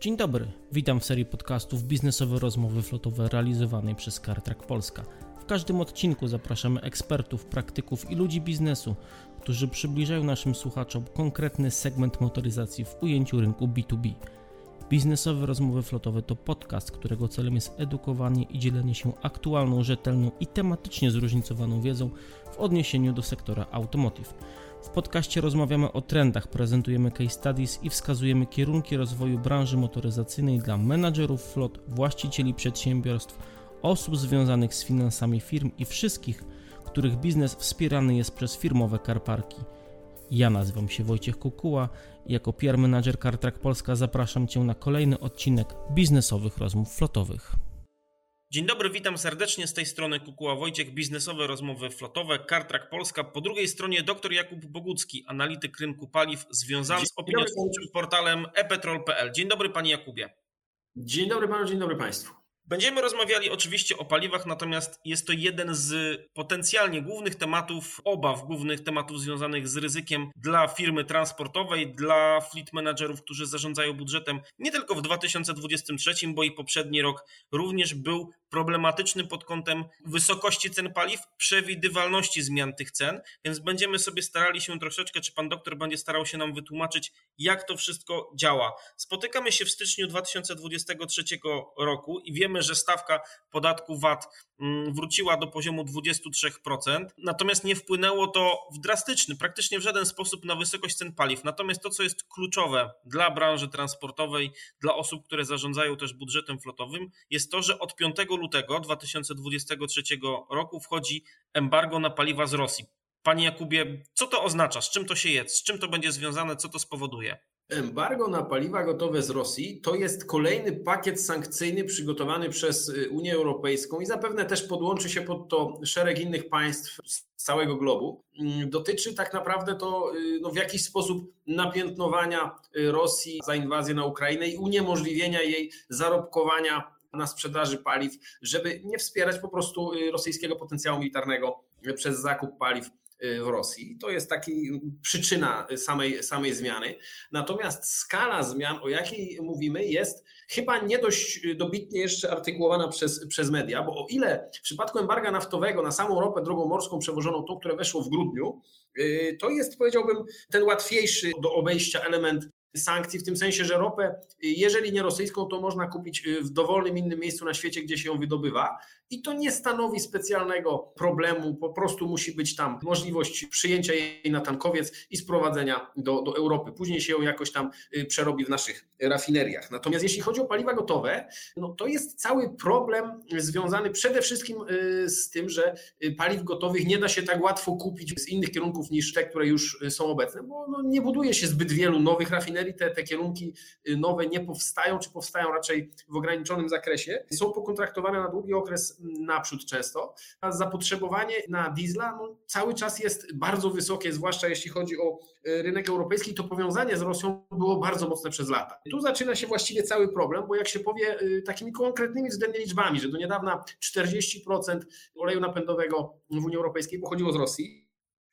Dzień dobry, witam w serii podcastów Biznesowe Rozmowy Flotowe realizowanej przez CarTrack Polska. W każdym odcinku zapraszamy ekspertów, praktyków i ludzi biznesu, którzy przybliżają naszym słuchaczom konkretny segment motoryzacji w ujęciu rynku B2B. Biznesowe Rozmowy Flotowe to podcast, którego celem jest edukowanie i dzielenie się aktualną, rzetelną i tematycznie zróżnicowaną wiedzą w odniesieniu do sektora automotive. W podcaście rozmawiamy o trendach, prezentujemy case studies i wskazujemy kierunki rozwoju branży motoryzacyjnej dla menadżerów flot, właścicieli przedsiębiorstw, osób związanych z finansami firm i wszystkich, których biznes wspierany jest przez firmowe karparki. Ja nazywam się Wojciech Kukuła i jako PR Manager CarTrack Polska zapraszam Cię na kolejny odcinek biznesowych rozmów flotowych. Dzień dobry, witam serdecznie z tej strony Kukuła Wojciech, biznesowe rozmowy flotowe, CarTrack Polska. Po drugiej stronie dr Jakub Bogucki, analityk rynku paliw związany z opiniotwórczym portalem epetrol.pl. Dzień dobry Panie Jakubie. Dzień dobry Panu, dzień dobry Państwu. Będziemy rozmawiali oczywiście o paliwach, natomiast jest to jeden z potencjalnie głównych tematów, obaw głównych tematów związanych z ryzykiem dla firmy transportowej, dla fleet managerów, którzy zarządzają budżetem nie tylko w 2023, bo i poprzedni rok również był problematyczny pod kątem wysokości cen paliw, przewidywalności zmian tych cen, więc będziemy sobie starali się troszeczkę, czy pan doktor będzie starał się nam wytłumaczyć, jak to wszystko działa. Spotykamy się w styczniu 2023 roku i wiemy, że stawka podatku VAT mm, wróciła do poziomu 23%, natomiast nie wpłynęło to w drastyczny, praktycznie w żaden sposób na wysokość cen paliw. Natomiast to, co jest kluczowe dla branży transportowej, dla osób, które zarządzają też budżetem flotowym, jest to, że od 5 lutego 2023 roku wchodzi embargo na paliwa z Rosji. Panie Jakubie, co to oznacza? Z czym to się jest? Z czym to będzie związane? Co to spowoduje? Embargo na paliwa gotowe z Rosji to jest kolejny pakiet sankcyjny przygotowany przez y, Unię Europejską i zapewne też podłączy się pod to szereg innych państw z całego globu. Mm, dotyczy tak naprawdę to y, no, w jakiś sposób napiętnowania y, Rosji za inwazję na Ukrainę i uniemożliwienia jej zarobkowania na sprzedaży paliw, żeby nie wspierać po prostu rosyjskiego potencjału militarnego przez zakup paliw Y, w Rosji. To jest taki przyczyna samej, samej zmiany. Natomiast skala zmian, o jakiej mówimy, jest chyba nie dość dobitnie jeszcze artykułowana przez, przez media, bo o ile w przypadku embarga naftowego na samą ropę drogą morską przewożoną, tą, które weszło w grudniu, y, to jest, powiedziałbym, ten łatwiejszy do obejścia element sankcji, w tym sensie, że ropę, jeżeli nie rosyjską, to można kupić w dowolnym innym miejscu na świecie, gdzie się ją wydobywa. I to nie stanowi specjalnego problemu, po prostu musi być tam możliwość przyjęcia jej na tankowiec i sprowadzenia do, do Europy. Później się ją jakoś tam y, przerobi w naszych rafineriach. Natomiast jeśli chodzi o paliwa gotowe, no to jest cały problem związany przede wszystkim y, z tym, że y, paliw gotowych nie da się tak łatwo kupić z innych kierunków niż te, które już są obecne, bo no nie buduje się zbyt wielu nowych rafinerii, te, te kierunki nowe nie powstają, czy powstają raczej w ograniczonym zakresie. Są pokontraktowane na długi okres naprzód często, a zapotrzebowanie na diesla no, cały czas jest bardzo wysokie, zwłaszcza jeśli chodzi o e, rynek europejski, to powiązanie z Rosją było bardzo mocne przez lata. Tu zaczyna się właściwie cały problem, bo jak się powie e, takimi konkretnymi względnie liczbami, że do niedawna 40% oleju napędowego w Unii Europejskiej pochodziło z Rosji,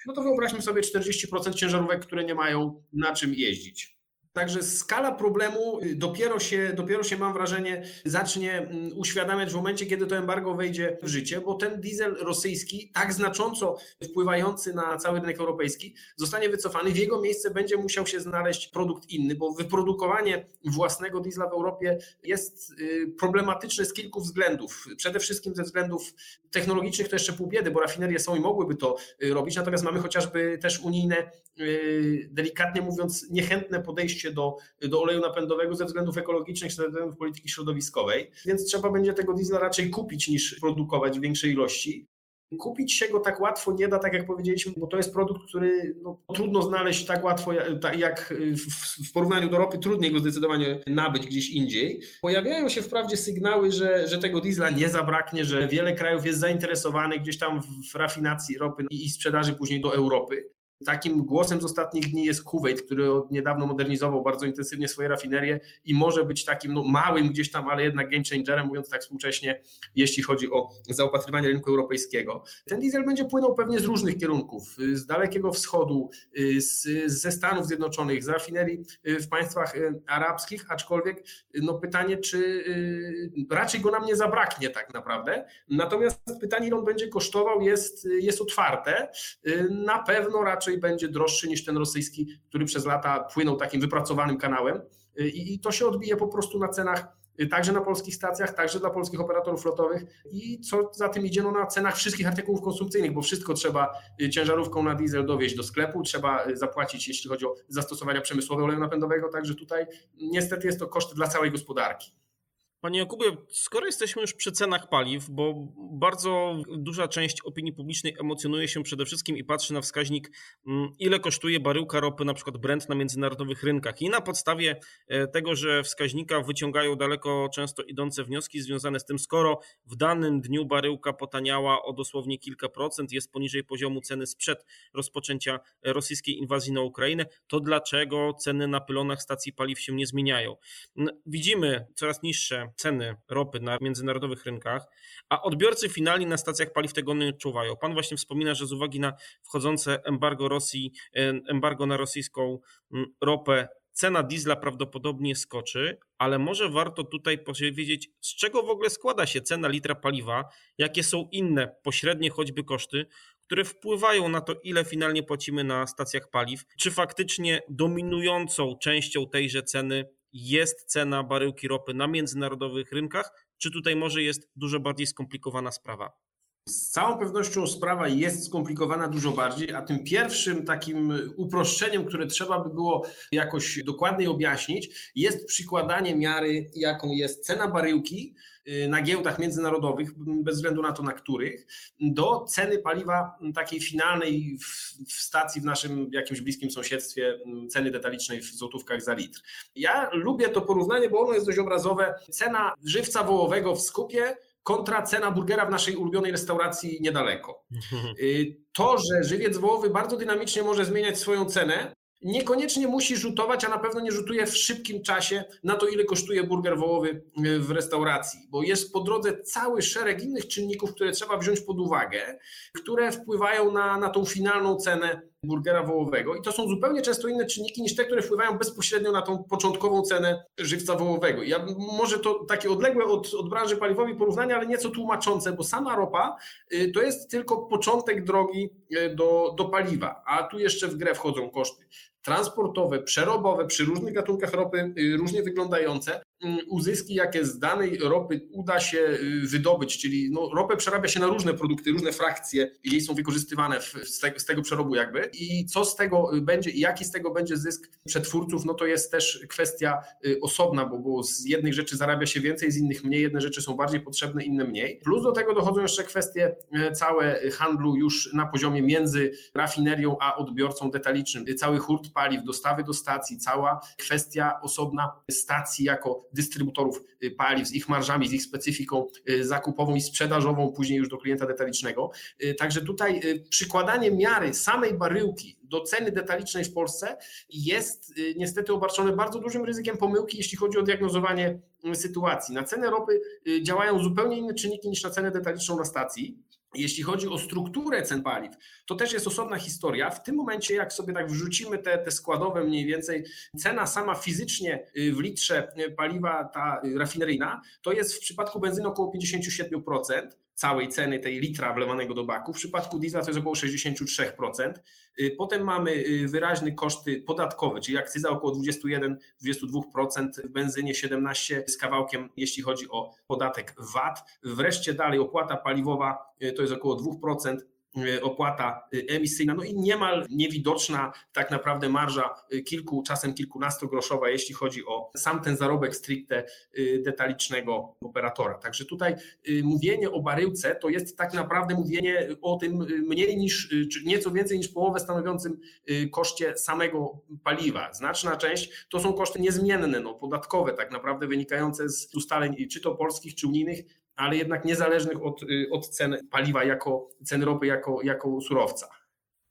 no to wyobraźmy sobie 40% ciężarówek, które nie mają na czym jeździć. Także skala problemu y, dopiero się, dopiero się, mam wrażenie, zacznie mm, uświadamiać w momencie, kiedy to embargo wejdzie w życie, bo ten diesel rosyjski, tak znacząco wpływający na cały rynek europejski, zostanie wycofany. W jego miejsce będzie musiał się znaleźć produkt inny, bo wyprodukowanie własnego diesla w Europie jest y, problematyczne z kilku względów. Przede wszystkim ze względów technologicznych to jeszcze pół biedy, bo rafinerie są i mogłyby to y, robić, natomiast mamy chociażby też unijne, delikatnie mówiąc, niechętne podejście podejście do, do oleju napędowego ze względów ekologicznych, ze względów polityki środowiskowej, więc trzeba będzie tego diesla raczej kupić niż produkować w większej ilości. Kupić się go tak łatwo nie da, tak jak powiedzieliśmy, bo to jest produkt, który no, trudno znaleźć tak łatwo, jak w porównaniu do ropy, trudniej go zdecydowanie nabyć gdzieś indziej. Pojawiają się wprawdzie sygnały, że, że tego diesla nie zabraknie, że wiele krajów jest zainteresowanych gdzieś tam w rafinacji ropy i sprzedaży później do Europy. Takim głosem z ostatnich dni jest Kuwait, który od niedawno modernizował bardzo intensywnie swoje rafinerie i może być takim no, małym gdzieś tam, ale jednak game changerem, mówiąc tak współcześnie, jeśli chodzi o zaopatrywanie rynku europejskiego. Ten diesel będzie płynął pewnie z różnych kierunków, z Dalekiego Wschodu, z, ze Stanów Zjednoczonych, z rafinerii w państwach arabskich, aczkolwiek no pytanie, czy raczej go nam nie zabraknie tak naprawdę. Natomiast pytanie, ile on będzie kosztował, jest, jest otwarte. Na pewno raczej będzie droższy niż ten rosyjski, który przez lata płynął takim wypracowanym kanałem. I, i to się odbije po prostu na cenach także na polskich stacjach, także dla polskich operatorów flotowych i co za tym idzie, no na cenach wszystkich artykułów konsumpcyjnych, bo wszystko trzeba ciężarówką na diesel dowieść do sklepu, trzeba zapłacić, jeśli chodzi o zastosowania przemysłowe oleju napędowego, także tutaj niestety jest to koszt dla całej gospodarki. Panie Jakubie, skoro jesteśmy już przy cenach paliw, bo bardzo duża część opinii publicznej emocjonuje się przede wszystkim i patrzy na wskaźnik, mm, ile kosztuje baryłka ropy, na przykład Brent na międzynarodowych rynkach. I na podstawie e, tego, że wskaźnika wyciągają daleko często idące wnioski związane z tym, skoro w danym dniu baryłka potaniała o dosłownie kilka procent, jest poniżej poziomu ceny sprzed rozpoczęcia rosyjskiej inwazji na Ukrainę, to dlaczego ceny na pylonach stacji paliw się nie zmieniają? Widzimy coraz niższe ceny ropy na międzynarodowych rynkach, a odbiorcy finalni na stacjach paliw tego nie odczuwają. Pan właśnie wspomina, że z uwagi na wchodzące embargo Rosji, embargo na rosyjską mm, ropę, cena diesla prawdopodobnie skoczy, ale może warto tutaj powiedzieć, z czego w ogóle składa się cena litra paliwa, jakie są inne pośrednie choćby koszty, które wpływają na to, ile finalnie płacimy na stacjach paliw, czy faktycznie dominującą częścią tejże ceny jest cena baryłki ropy na międzynarodowych rynkach, czy tutaj może jest dużo bardziej skomplikowana sprawa? Z całą pewnością sprawa jest skomplikowana dużo bardziej, a tym pierwszym takim uproszczeniem, które trzeba by było jakoś dokładniej objaśnić, jest przykładanie miary, jaką jest cena baryłki na giełdach międzynarodowych, bez względu na to na których, do ceny paliwa takiej finalnej w, w stacji w naszym jakimś bliskim sąsiedztwie, ceny detalicznej w złotówkach za litr. Ja lubię to porównanie, bo ono jest dość obrazowe. Cena żywca wołowego w skupie kontra cena burgera w naszej ulubionej restauracji niedaleko. Y, to, że żywiec wołowy bardzo dynamicznie może zmieniać swoją cenę, niekoniecznie musi rzutować, a na pewno nie rzutuje w szybkim czasie na to, ile kosztuje burger wołowy e, w restauracji, bo jest po drodze cały szereg innych czynników, które trzeba wziąć pod uwagę, które wpływają na, na tą finalną cenę burgera wołowego. I to są zupełnie często inne czynniki niż te, które wpływają bezpośrednio na tą początkową cenę żywca wołowego. Ja może to takie odległe od, od branży paliwowej porównanie, ale nieco tłumaczące, bo sama ropa y, to jest tylko początek drogi y, do, do paliwa, a tu jeszcze w grę wchodzą koszty transportowe, przerobowe przy różnych gatunkach ropy, y, różnie wyglądające. Mm, uzyski, jakie z danej ropy uda się y, wydobyć, czyli no, ropę przerabia się na różne produkty, różne frakcje i jej są wykorzystywane w, z, tego, z, tego, przerobu jakby. I co z tego y, będzie i jaki z tego będzie zysk przetwórców, no to jest też kwestia osobna, bo, bo z jednych rzeczy zarabia się więcej, z innych mniej, jedne rzeczy są bardziej potrzebne, inne mniej. Plus do tego dochodzą jeszcze kwestie całe handlu już na poziomie między rafinerią a odbiorcą detalicznym, cały hurt paliw, dostawy do stacji, cała kwestia osobna stacji jako dystrybutorów y, paliw z ich marżami, z ich specyfiką y, zakupową i sprzedażową, później już do klienta detalicznego. Y, także tutaj przykładanie miary samej baryłki do ceny detalicznej w Polsce jest niestety obarczone bardzo dużym ryzykiem pomyłki, jeśli chodzi o diagnozowanie sytuacji. Na cenę ropy działają zupełnie inne czynniki niż na cenę detaliczną na stacji. Jeśli chodzi o strukturę cen paliw, to też jest osobna historia. W tym momencie, jak sobie tak wrzucimy te, te składowe mniej więcej, cena sama fizycznie y, w litrze y, paliwa, ta y, rafineryjna, to jest w przypadku benzyny około 57% całej ceny tej litra wlewanego do baku. W przypadku diesla to jest około 63%. Y, potem mamy y, wyraźne koszty podatkowe, czyli akcyza około 21-22%, w benzynie 17 z kawałkiem, jeśli chodzi o podatek VAT. Wreszcie dalej opłata paliwowa y, to jest około 2%. E, opłata e, emisyjna, no i niemal niewidoczna tak naprawdę marża e, kilku, czasem kilkunastogroszowa, jeśli chodzi o sam ten zarobek stricte detalicznego operatora. Także tutaj mówienie o baryłce to jest tak naprawdę mówienie o tym mniej niż, czy nieco więcej niż połowę stanowiącym koszcie samego paliwa. Znaczna część to są koszty niezmienne, no, podatkowe tak naprawdę wynikające z ustaleń czy to polskich, czy unijnych, ale jednak niezależnych od, y, od cen paliwa jako cen ropy jako, jako surowca.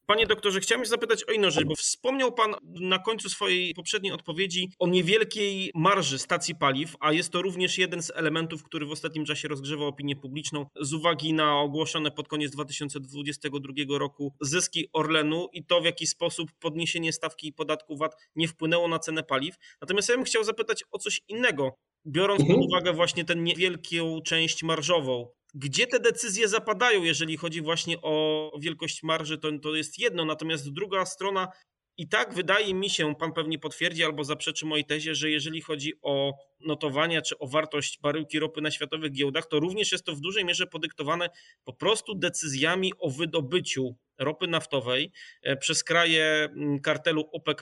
Panie doktorze, chciałem zapytać o inną rzecz, bo wspomniał Pan na końcu swojej poprzedniej odpowiedzi o niewielkiej marży stacji paliw, a jest to również jeden z elementów, który w ostatnim czasie rozgrzewa opinię publiczną z uwagi na ogłoszone pod koniec 2022 roku zyski Orlenu i to, w jaki sposób podniesienie stawki podatku VAT nie wpłynęło na cenę paliw. Natomiast ja bym chciał zapytać o coś innego, biorąc pod mhm. uwagę właśnie tę niewielką część marżową gdzie te decyzje zapadają, jeżeli chodzi właśnie o wielkość marży, to, to jest jedno, natomiast druga strona i tak wydaje mi się, pan pewnie potwierdzi albo zaprzeczy mojej tezie, że jeżeli chodzi o notowania czy o wartość baryłki ropy na światowych giełdach, to również jest to w dużej mierze podyktowane po prostu decyzjami o wydobyciu ropy naftowej e, przez kraje mm, kartelu OPEC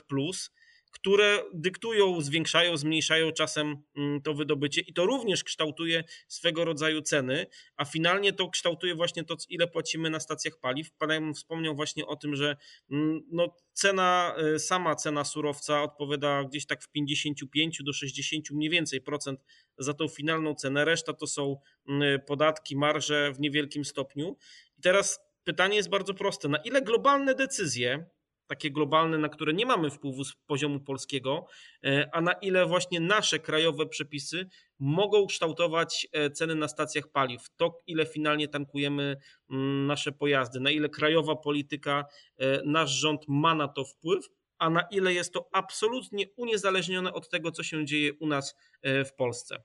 które dyktują, zwiększają, zmniejszają czasem mm, to wydobycie i to również kształtuje swego rodzaju ceny, a finalnie to kształtuje właśnie to, ile płacimy na stacjach paliw. Pan wspomniał właśnie o tym, że mm, no, cena, y, sama cena surowca odpowiada gdzieś tak w 55 do 60 mniej więcej procent za tą finalną cenę. Reszta to są mm, podatki, marże w niewielkim stopniu. I teraz pytanie jest bardzo proste. Na ile globalne decyzje takie globalne, na które nie mamy wpływu z poziomu polskiego, e, a na ile właśnie nasze krajowe przepisy mogą kształtować e, ceny na stacjach paliw, to ile finalnie tankujemy mm, nasze pojazdy, na ile krajowa polityka, e, nasz rząd ma na to wpływ, a na ile jest to absolutnie uniezależnione od tego, co się dzieje u nas w Polsce.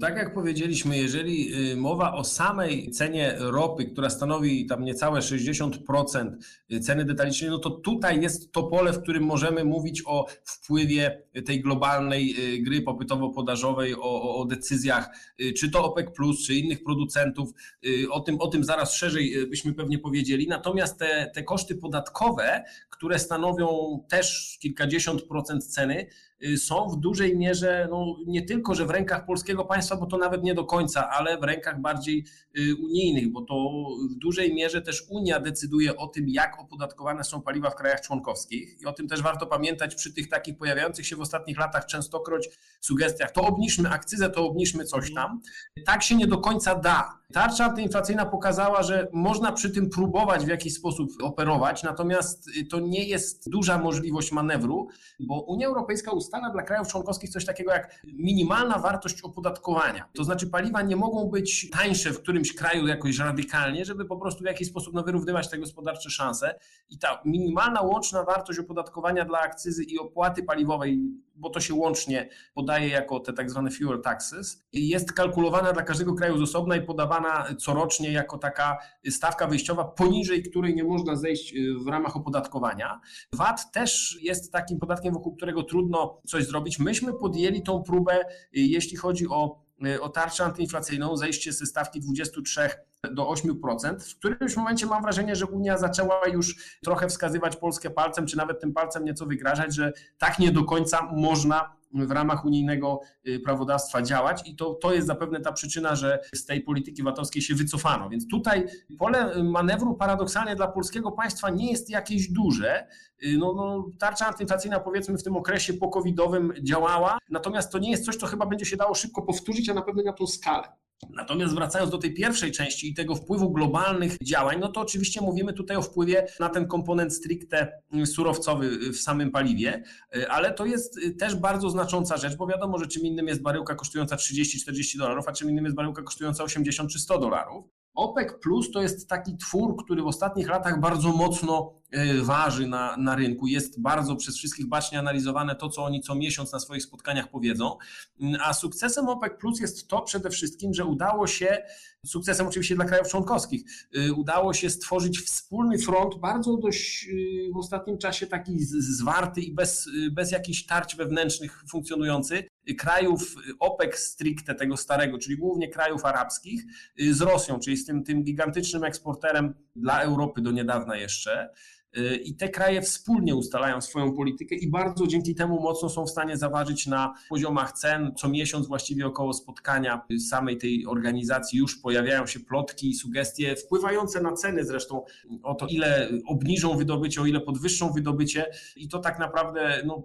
Tak jak powiedzieliśmy, jeżeli y, mowa o samej cenie ropy, która stanowi tam niecałe 60% y, ceny detalicznej, no to tutaj jest to pole, w którym możemy mówić o wpływie tej globalnej y, gry popytowo-podażowej, o, o decyzjach, czy to OPEC, czy innych producentów. O tym, o tym zaraz szerzej byśmy pewnie powiedzieli. Natomiast te, te koszty podatkowe, które stanowią też kilkadziesiąt procent ceny, są w dużej mierze no, nie tylko, że w rękach polskiego państwa, bo to nawet nie do końca, ale w rękach bardziej y, unijnych, bo to w dużej mierze też Unia decyduje o tym, jak opodatkowane są paliwa w krajach członkowskich. I o tym też warto pamiętać przy tych takich pojawiających się w ostatnich latach częstokroć sugestiach, to obniżmy akcyzę, to obniżmy coś tam. Tak się nie do końca da. Tarcza antyinflacyjna pokazała, że można przy tym próbować w jakiś sposób operować, natomiast to nie jest duża możliwość manewru, bo Unia Europejska ustala dla krajów członkowskich coś takiego jak minimalna wartość opodatkowania. To znaczy paliwa nie mogą być tańsze w którymś kraju jakoś radykalnie, żeby po prostu w jakiś sposób no, wyrównywać te gospodarcze szanse. I ta minimalna łączna wartość opodatkowania dla akcyzy i opłaty paliwowej bo to się łącznie podaje jako te tak zwane fuel taxes, jest kalkulowana dla każdego kraju z osobna i podawana corocznie jako taka stawka wyjściowa, poniżej której nie można zejść y, w ramach opodatkowania. VAT też jest takim podatkiem, wokół którego trudno coś zrobić. Myśmy podjęli tą próbę, y, jeśli chodzi o, y, o tarczę antyinflacyjną, zejście ze stawki 23 do 8%. W którymś momencie mam wrażenie, że Unia zaczęła już trochę wskazywać Polskę palcem, czy nawet tym palcem nieco wygrażać, że tak nie do końca można w ramach unijnego y, prawodawstwa działać i to, to jest zapewne ta przyczyna, że z tej polityki VAT-owskiej się wycofano. Więc tutaj pole manewru paradoksalnie dla polskiego państwa nie jest jakieś duże. Y, no, no, tarcza antyinflacyjna powiedzmy w tym okresie pokowidowym działała, natomiast to nie jest coś, co chyba będzie się dało szybko powtórzyć, a na pewno na tą skalę. Natomiast wracając do tej pierwszej części i tego wpływu globalnych działań, no to oczywiście mówimy tutaj o wpływie na ten komponent stricte surowcowy w samym paliwie, ale to jest też bardzo znacząca rzecz, bo wiadomo, że czym innym jest baryłka kosztująca 30-40 dolarów, a czym innym jest baryłka kosztująca 80 czy 100 dolarów. OPEC Plus to jest taki twór, który w ostatnich latach bardzo mocno waży na, na rynku. Jest bardzo przez wszystkich bacznie analizowane to, co oni co miesiąc na swoich spotkaniach powiedzą. Mm, a sukcesem OPEC Plus jest to przede wszystkim, że udało się, sukcesem oczywiście dla krajów członkowskich, e, udało się stworzyć wspólny front, bardzo dość e, w ostatnim czasie taki zwarty i bez, bez jakichś tarć wewnętrznych funkcjonujący, krajów OPEC stricte tego starego, czyli głównie krajów arabskich, z Rosją, czyli z tym, tym gigantycznym eksporterem dla Europy do niedawna jeszcze. Y, I te kraje wspólnie ustalają swoją politykę i bardzo dzięki temu mocno są w stanie zaważyć na poziomach cen. Co miesiąc właściwie około spotkania samej tej organizacji już pojawiają się plotki i sugestie wpływające na ceny zresztą o to, ile obniżą wydobycie, o ile podwyższą wydobycie i to tak naprawdę no,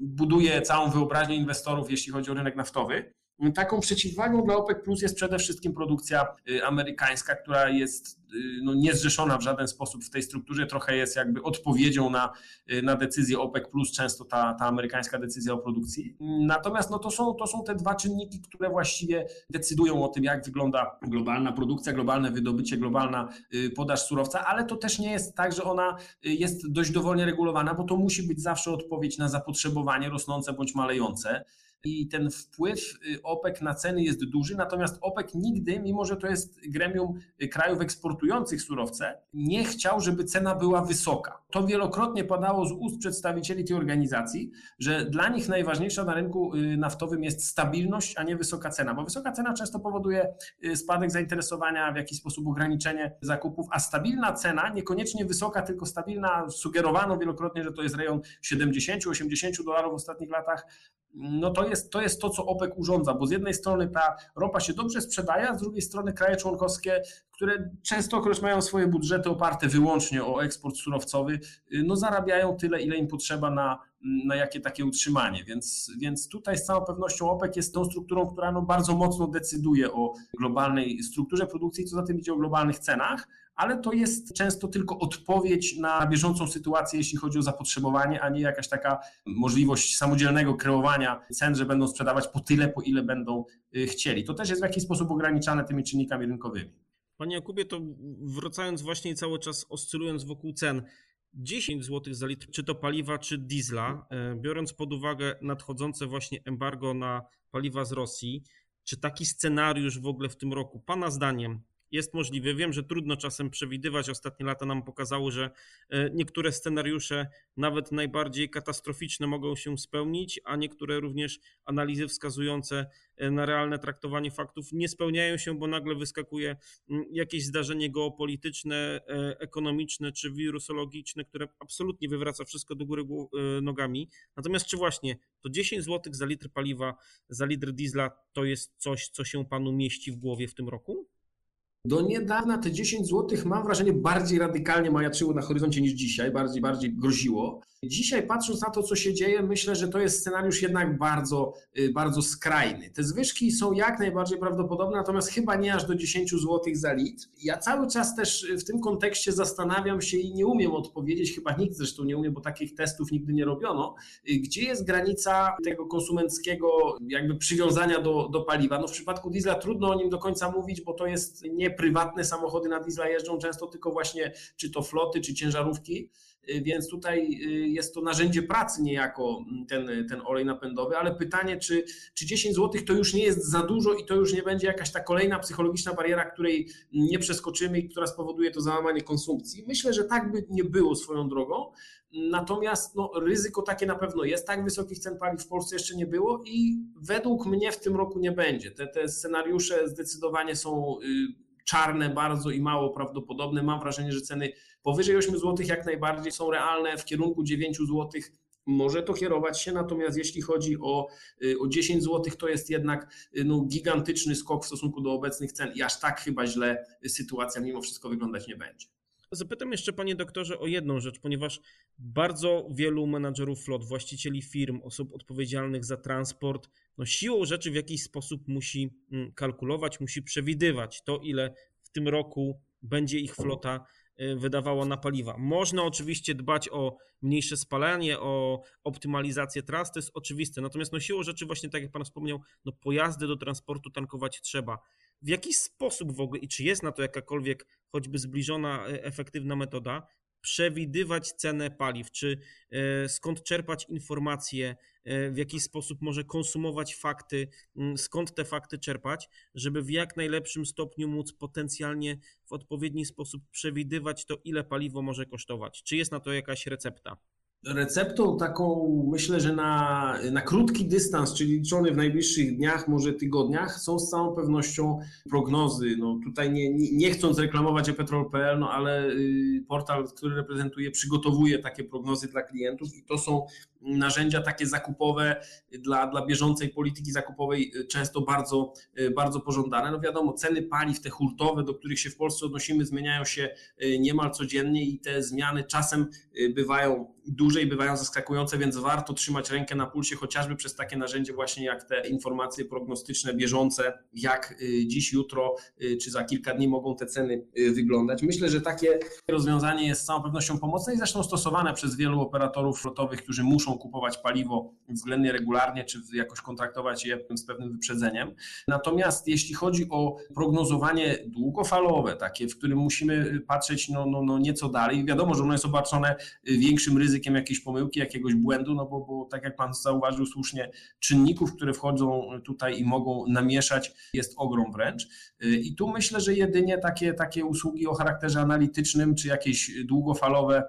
buduje całą wyobraźnię inwestorów, jeśli chodzi o rynek naftowy. Taką przeciwwagą dla OPEC Plus jest przede wszystkim produkcja y, amerykańska, która jest y, no, niezrzeszona w żaden sposób w tej strukturze, trochę jest jakby odpowiedzią na, y, na decyzję OPEC Plus, często ta, ta amerykańska decyzja o produkcji. Natomiast no, to, są, to są te dwa czynniki, które właściwie decydują o tym, jak wygląda globalna produkcja, globalne wydobycie, globalna podaż surowca, ale to też nie jest tak, że ona jest dość dowolnie regulowana, bo to musi być zawsze odpowiedź na zapotrzebowanie rosnące bądź malejące i ten wpływ y, OPEC na ceny jest duży, natomiast OPEC nigdy, mimo że to jest gremium y, krajów eksportujących surowce, nie chciał, żeby cena była wysoka. To wielokrotnie padało z ust przedstawicieli tej organizacji, że dla nich najważniejsza na rynku y, naftowym jest stabilność, a nie wysoka cena, bo wysoka cena często powoduje spadek zainteresowania, w jakiś sposób ograniczenie zakupów, a stabilna cena, niekoniecznie wysoka, tylko stabilna, sugerowano wielokrotnie, że to jest rejon 70-80 dolarów w ostatnich latach, no to jest, to jest to, co OPEC urządza, bo z jednej strony ta ropa się dobrze sprzedaje, a z drugiej strony kraje członkowskie, które częstokroć mają swoje budżety oparte wyłącznie o eksport surowcowy, no zarabiają tyle, ile im potrzeba na, na jakie takie utrzymanie. Więc, więc tutaj z całą pewnością OPEC jest tą strukturą, która no bardzo mocno decyduje o globalnej strukturze produkcji, co za tym idzie o globalnych cenach, ale to jest często tylko odpowiedź na bieżącą sytuację, jeśli chodzi o zapotrzebowanie, a nie jakaś taka możliwość samodzielnego kreowania cen, że będą sprzedawać po tyle, po ile będą y, chcieli. To też jest w jakiś sposób ograniczane tymi czynnikami rynkowymi. Panie Jakubie, to wracając właśnie cały czas oscylując wokół cen, 10 zł za litr, czy to paliwa, czy diesla, e, biorąc pod uwagę nadchodzące właśnie embargo na paliwa z Rosji, czy taki scenariusz w ogóle w tym roku, Pana zdaniem, jest możliwy. Wiem, że trudno czasem przewidywać. Ostatnie lata nam pokazało, że e, niektóre scenariusze, nawet najbardziej katastroficzne, mogą się spełnić, a niektóre również analizy wskazujące e, na realne traktowanie faktów nie spełniają się, bo nagle wyskakuje jakieś zdarzenie geopolityczne, e, ekonomiczne czy wirusologiczne, które absolutnie wywraca wszystko do góry nogami. Natomiast czy właśnie to 10 zł za litr paliwa, za litr diesla to jest coś, co się panu mieści w głowie w tym roku? Do niedawna te 10 zł, mam wrażenie, bardziej radykalnie majaczyło na horyzoncie niż dzisiaj, bardziej, bardziej groziło. Dzisiaj patrząc na to, co się dzieje, myślę, że to jest scenariusz jednak bardzo, y, bardzo skrajny. Te zwyżki są jak najbardziej prawdopodobne, natomiast chyba nie aż do 10 zł za litr. Ja cały czas też w tym kontekście zastanawiam się i nie umiem odpowiedzieć, chyba nikt zresztą nie umie, bo takich testów nigdy nie robiono, y, gdzie jest granica tego konsumenckiego jakby przywiązania do, do paliwa. No w przypadku diesla trudno o nim do końca mówić, bo to jest nie prywatne samochody na diesla jeżdżą często, tylko właśnie czy to floty, czy ciężarówki. Y, więc tutaj y, jest to narzędzie pracy niejako mm, ten, ten olej napędowy, ale pytanie, czy, czy 10 zł to już nie jest za dużo i to już nie będzie jakaś ta kolejna psychologiczna bariera, której nie przeskoczymy i która spowoduje to załamanie konsumpcji. Myślę, że tak by nie było swoją drogą, natomiast no, ryzyko takie na pewno jest, tak wysokich cen paliw w Polsce jeszcze nie było i według mnie w tym roku nie będzie. Te, te scenariusze zdecydowanie są y, czarne bardzo i mało prawdopodobne. Mam wrażenie, że ceny powyżej 8 zł jak najbardziej są realne, w kierunku 9 zł może to kierować się, natomiast jeśli chodzi o, y, o 10 zł, to jest jednak y, no, gigantyczny skok w stosunku do obecnych cen i aż tak chyba źle sytuacja mimo wszystko wyglądać nie będzie. Zapytam jeszcze, panie doktorze, o jedną rzecz, ponieważ bardzo wielu menadżerów flot, właścicieli firm, osób odpowiedzialnych za transport, no siłą rzeczy w jakiś sposób musi mm, kalkulować, musi przewidywać to, ile w tym roku będzie ich flota y, wydawała na paliwa. Można oczywiście dbać o mniejsze spalanie, o optymalizację tras, to jest oczywiste. Natomiast no siłą rzeczy właśnie tak jak pan wspomniał, no pojazdy do transportu tankować trzeba w jaki sposób w ogóle i czy jest na to jakakolwiek choćby zbliżona e, efektywna metoda, przewidywać cenę paliw, czy e, skąd czerpać informacje, e, w jaki sposób może konsumować fakty, skąd te fakty czerpać, żeby w jak najlepszym stopniu móc potencjalnie w odpowiedni sposób przewidywać to, ile paliwo może kosztować. Czy jest na to jakaś recepta? Receptą taką, myślę, że na, na krótki dystans, czyli liczony w najbliższych dniach, może tygodniach, są z całą pewnością prognozy. No tutaj nie, nie, nie chcąc reklamować ePetrol.pl, no ale y, portal, który reprezentuję, przygotowuje takie prognozy dla klientów i to są narzędzia takie zakupowe dla, dla bieżącej polityki zakupowej często bardzo, bardzo pożądane. No wiadomo, ceny paliw, te hurtowe, do których się w Polsce odnosimy, zmieniają się niemal codziennie i te zmiany czasem bywają duże i bywają zaskakujące, więc warto trzymać rękę na pulsie chociażby przez takie narzędzie właśnie jak te informacje prognostyczne, bieżące, jak dziś, jutro czy za kilka dni mogą te ceny wyglądać. Myślę, że takie rozwiązanie jest z całą pewnością pomocne i zresztą stosowane przez wielu operatorów flotowych, którzy muszą kupować paliwo względnie regularnie, czy jakoś kontraktować je z pewnym wyprzedzeniem. Natomiast jeśli chodzi o prognozowanie długofalowe, takie, w którym musimy patrzeć no, no, no nieco dalej, wiadomo, że ono jest obarczone większym ryzykiem jakiejś pomyłki, jakiegoś błędu, no bo, bo tak jak Pan zauważył słusznie, czynników, które wchodzą tutaj i mogą namieszać, jest ogrom wręcz. I tu myślę, że jedynie takie, takie usługi o charakterze analitycznym, czy jakieś długofalowe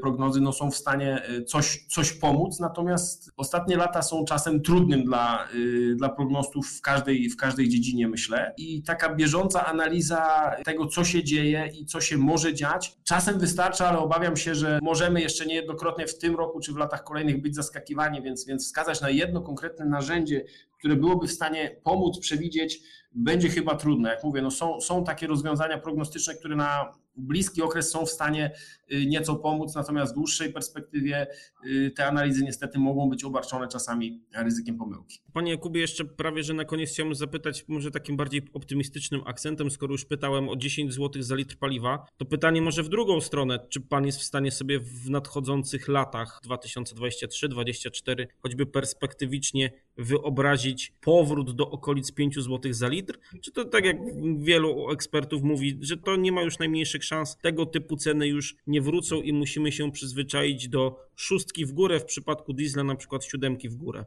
prognozy no, są w stanie e, coś, coś pomóc, natomiast ostatnie lata są czasem trudnym dla, e, dla prognostów w każdej, w każdej dziedzinie, myślę. I taka bieżąca analiza tego, co się dzieje i co się może dziać, czasem wystarcza, ale obawiam się, że możemy jeszcze niejednokrotnie w tym roku czy w latach kolejnych być zaskakiwani, więc, więc wskazać na jedno konkretne narzędzie, które byłoby w stanie pomóc przewidzieć, będzie chyba trudne. Jak mówię, no są, są takie rozwiązania prognostyczne, które na bliski okres są w stanie y, nieco pomóc, natomiast w dłuższej perspektywie y, te analizy niestety mogą być obarczone czasami ryzykiem pomyłki. Panie Jakubie, jeszcze prawie, że na koniec chciałbym zapytać może takim bardziej optymistycznym akcentem, skoro już pytałem o 10 zł za litr paliwa, to pytanie może w drugą stronę, czy Pan jest w stanie sobie w nadchodzących latach 2023-2024 choćby perspektywicznie wyobrazić powrót do okolic 5 zł za litr? Czy to tak jak wielu ekspertów mówi, że to nie ma już najmniejszych szans, tego typu ceny już nie wrócą i musimy się przyzwyczaić do szóstki w górę, w przypadku diesla na przykład siódemki w górę?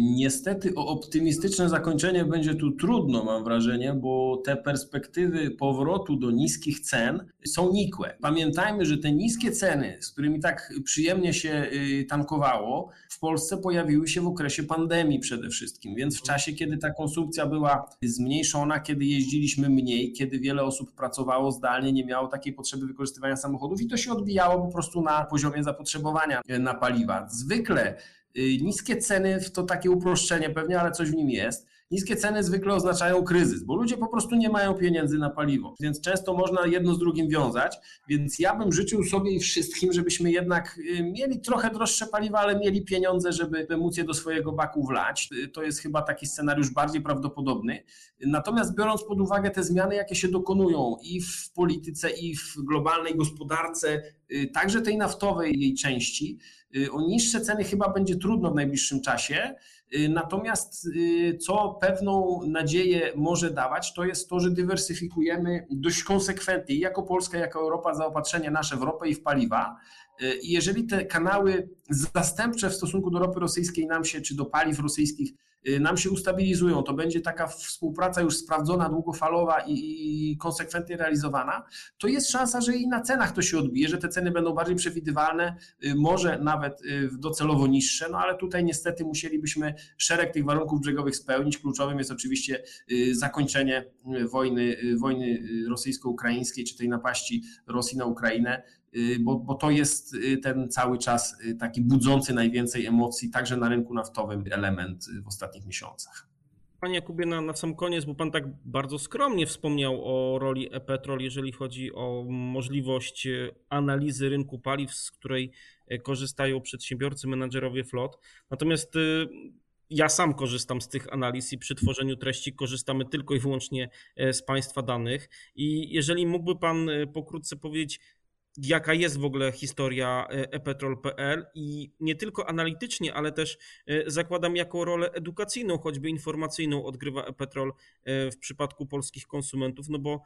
Niestety o optymistyczne zakończenie będzie tu trudno, mam wrażenie, bo te perspektywy powrotu do niskich cen są nikłe. Pamiętajmy, że te niskie ceny, z którymi tak przyjemnie się y, tankowało, w Polsce pojawiły się w okresie pandemii przede wszystkim, więc w czasie, kiedy ta konsumpcja była zmniejszona, kiedy jeździliśmy mniej, kiedy wiele osób pracowało zdalnie, nie miało takiej potrzeby wykorzystywania samochodów i to się odbijało po prostu na poziomie zapotrzebowania na paliwa. Zwykle Y, niskie ceny to takie uproszczenie pewnie, ale coś w nim jest. Niskie ceny zwykle oznaczają kryzys, bo ludzie po prostu nie mają pieniędzy na paliwo, więc często można jedno z drugim wiązać. Więc ja bym życzył sobie i wszystkim, żebyśmy jednak y, mieli trochę droższe paliwa, ale mieli pieniądze, żeby móc je do swojego baku wlać. Y, to jest chyba taki scenariusz bardziej prawdopodobny. Natomiast biorąc pod uwagę te zmiany, jakie się dokonują i w polityce, i w globalnej gospodarce, także tej naftowej jej części, Y, o niższe ceny chyba będzie trudno w najbliższym czasie. Y, natomiast y, co pewną nadzieję może dawać, to jest to, że dywersyfikujemy dość konsekwentnie, jako Polska, jako Europa, zaopatrzenie nasze w ropę i w paliwa. I jeżeli te kanały zastępcze w stosunku do ropy rosyjskiej nam się, czy do paliw rosyjskich Y, nam się ustabilizują, to będzie taka współpraca już sprawdzona, długofalowa i, konsekwentnie realizowana, to jest szansa, że i na cenach to się odbije, że te ceny będą bardziej przewidywalne, y, może nawet y, docelowo niższe, no ale tutaj niestety musielibyśmy szereg tych warunków brzegowych spełnić. Kluczowym jest oczywiście zakończenie wojny, wojny rosyjsko-ukraińskiej, czy tej napaści Rosji na Ukrainę, Y, bo, bo to jest y, ten cały czas y, taki budzący najwięcej emocji, także na rynku naftowym element w ostatnich miesiącach. Panie Jakubie, na, na sam koniec, bo Pan tak bardzo skromnie wspomniał o roli e-petrol, jeżeli chodzi o możliwość analizy rynku paliw, z której korzystają przedsiębiorcy, menadżerowie flot. Natomiast ja sam korzystam z tych analiz i przy tworzeniu treści korzystamy tylko i wyłącznie z Państwa danych. I jeżeli mógłby Pan pokrótce powiedzieć, jaka jest w ogóle historia epetrol.pl i nie tylko analitycznie, ale też e, zakładam jako rolę edukacyjną, choćby informacyjną odgrywa ePetrol e, w przypadku polskich konsumentów, no bo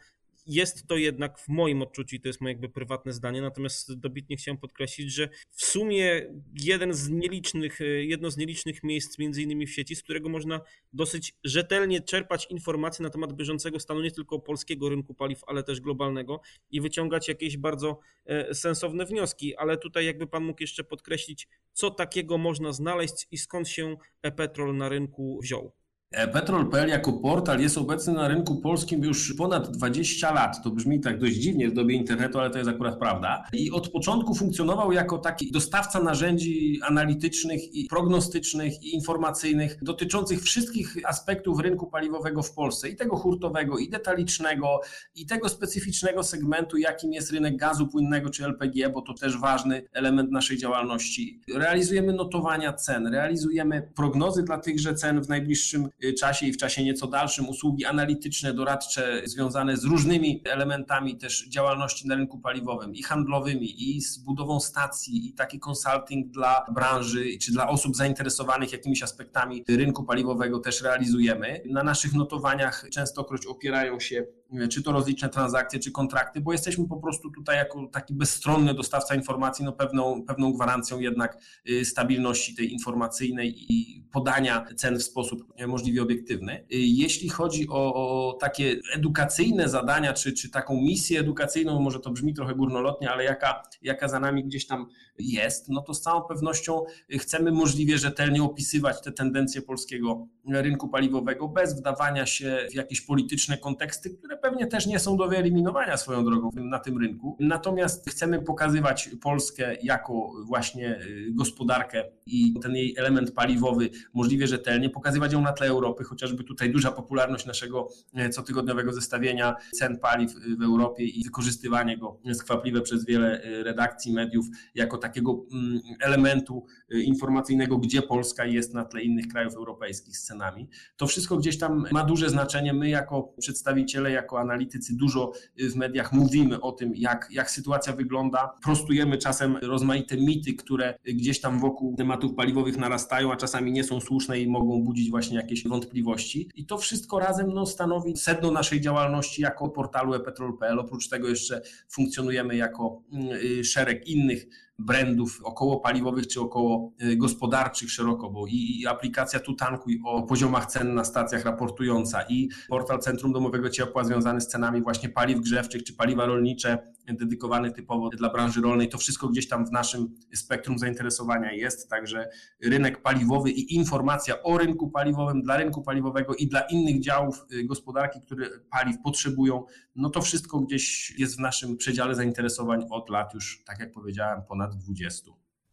jest to jednak w moim odczuciu, i to jest moje jakby prywatne zdanie, natomiast dobitnie chciałem podkreślić, że w sumie jeden z nielicznych, e, jedno z nielicznych miejsc, między innymi w sieci, z którego można dosyć rzetelnie czerpać informacje na temat bieżącego stanu nie tylko polskiego rynku paliw, ale też globalnego i wyciągać jakieś bardzo e, sensowne wnioski. Ale tutaj jakby Pan mógł jeszcze podkreślić, co takiego można znaleźć i skąd się e-petrol na rynku wziął. E, Petrol.pl jako portal jest obecny na rynku polskim już ponad 20 lat. To brzmi tak dość dziwnie w dobie internetu, ale to jest akurat prawda. I od początku funkcjonował jako taki dostawca narzędzi analitycznych i prognostycznych i informacyjnych dotyczących wszystkich aspektów rynku paliwowego w Polsce i tego hurtowego, i detalicznego, i tego specyficznego segmentu, jakim jest rynek gazu płynnego czy LPG, bo to też ważny element naszej działalności. Realizujemy notowania cen, realizujemy prognozy dla tychże cen w najbliższym czasie i w czasie nieco dalszym usługi analityczne, doradcze związane z różnymi elementami też działalności na rynku paliwowym i handlowymi i z budową stacji i taki consulting dla branży czy dla osób zainteresowanych jakimiś aspektami rynku paliwowego też realizujemy. Na naszych notowaniach częstokroć opierają się czy to rozliczne transakcje, czy kontrakty, bo jesteśmy po prostu tutaj jako taki bezstronny dostawca informacji, no pewną, pewną gwarancją jednak y, stabilności tej informacyjnej i podania cen w sposób możliwie obiektywny. Jeśli chodzi o, o takie edukacyjne zadania, czy, czy taką misję edukacyjną, może to brzmi trochę górnolotnie, ale jaka, jaka za nami gdzieś tam jest, no to z całą pewnością chcemy możliwie rzetelnie opisywać te tendencje polskiego rynku paliwowego bez wdawania się w jakieś polityczne konteksty, które pewnie też nie są do wyeliminowania swoją drogą na tym rynku. Natomiast chcemy pokazywać Polskę jako właśnie y, gospodarkę i ten jej element paliwowy możliwie rzetelnie, pokazywać ją na tle Europy, chociażby tutaj duża popularność naszego e, cotygodniowego zestawienia cen paliw w Europie i wykorzystywanie go skwapliwe przez wiele e, redakcji, mediów jako takiego mm, elementu informacyjnego, gdzie Polska jest na tle innych krajów europejskich z cenami. To wszystko gdzieś tam ma duże znaczenie. My jako przedstawiciele, jako jako analitycy dużo w mediach mówimy o tym, jak, jak sytuacja wygląda. Prostujemy czasem rozmaite mity, które gdzieś tam wokół tematów paliwowych narastają, a czasami nie są słuszne i mogą budzić właśnie jakieś wątpliwości. I to wszystko razem no, stanowi sedno naszej działalności jako portalu epetrol.pl. Oprócz tego jeszcze funkcjonujemy jako mm, y, szereg innych brandów około paliwowych czy około y, gospodarczych szeroko, bo i, i aplikacja Tutankuj o poziomach cen na stacjach raportująca i portal Centrum Domowego Ciepła związany z cenami właśnie paliw grzewczych czy paliwa rolnicze dedykowany typowo dla branży rolnej. To wszystko gdzieś tam w naszym spektrum zainteresowania jest, także rynek paliwowy i informacja o rynku paliwowym dla rynku paliwowego i dla innych działów y, gospodarki, które paliw potrzebują, no to wszystko gdzieś jest w naszym przedziale zainteresowań od lat już, tak jak powiedziałem, ponad 20.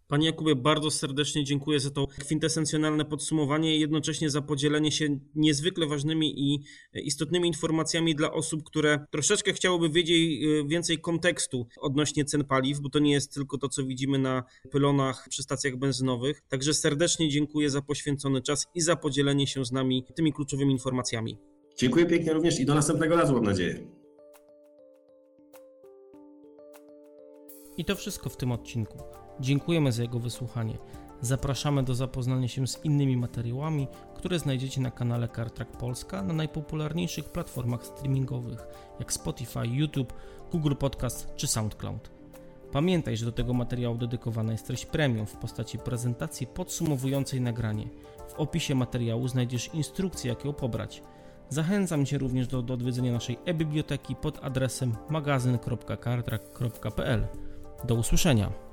Panie Jakubie, bardzo serdecznie dziękuję za to kwintesencjonalne podsumowanie i jednocześnie za podzielenie się niezwykle ważnymi i istotnymi informacjami dla osób, które troszeczkę chciałyby wiedzieć y, więcej kontekstu odnośnie cen paliw, bo to nie jest tylko to, co widzimy na pylonach przy stacjach benzynowych. Także serdecznie dziękuję za poświęcony czas i za podzielenie się z nami tymi kluczowymi informacjami. Dziękuję pięknie również i do następnego razu, mam nadzieję. I to wszystko w tym odcinku. Dziękujemy za jego wysłuchanie. Zapraszamy do zapoznania się z innymi materiałami, które znajdziecie na kanale CarTrack Polska na najpopularniejszych platformach streamingowych jak Spotify, YouTube, Google Podcast czy SoundCloud. Pamiętaj, że do tego materiału dedykowana jest treść premium w postaci prezentacji podsumowującej nagranie. W opisie materiału znajdziesz instrukcję, jak ją pobrać. Zachęcam Cię również do, do odwiedzenia naszej e-biblioteki pod adresem magazyn.cartrack.pl. Do usłyszenia.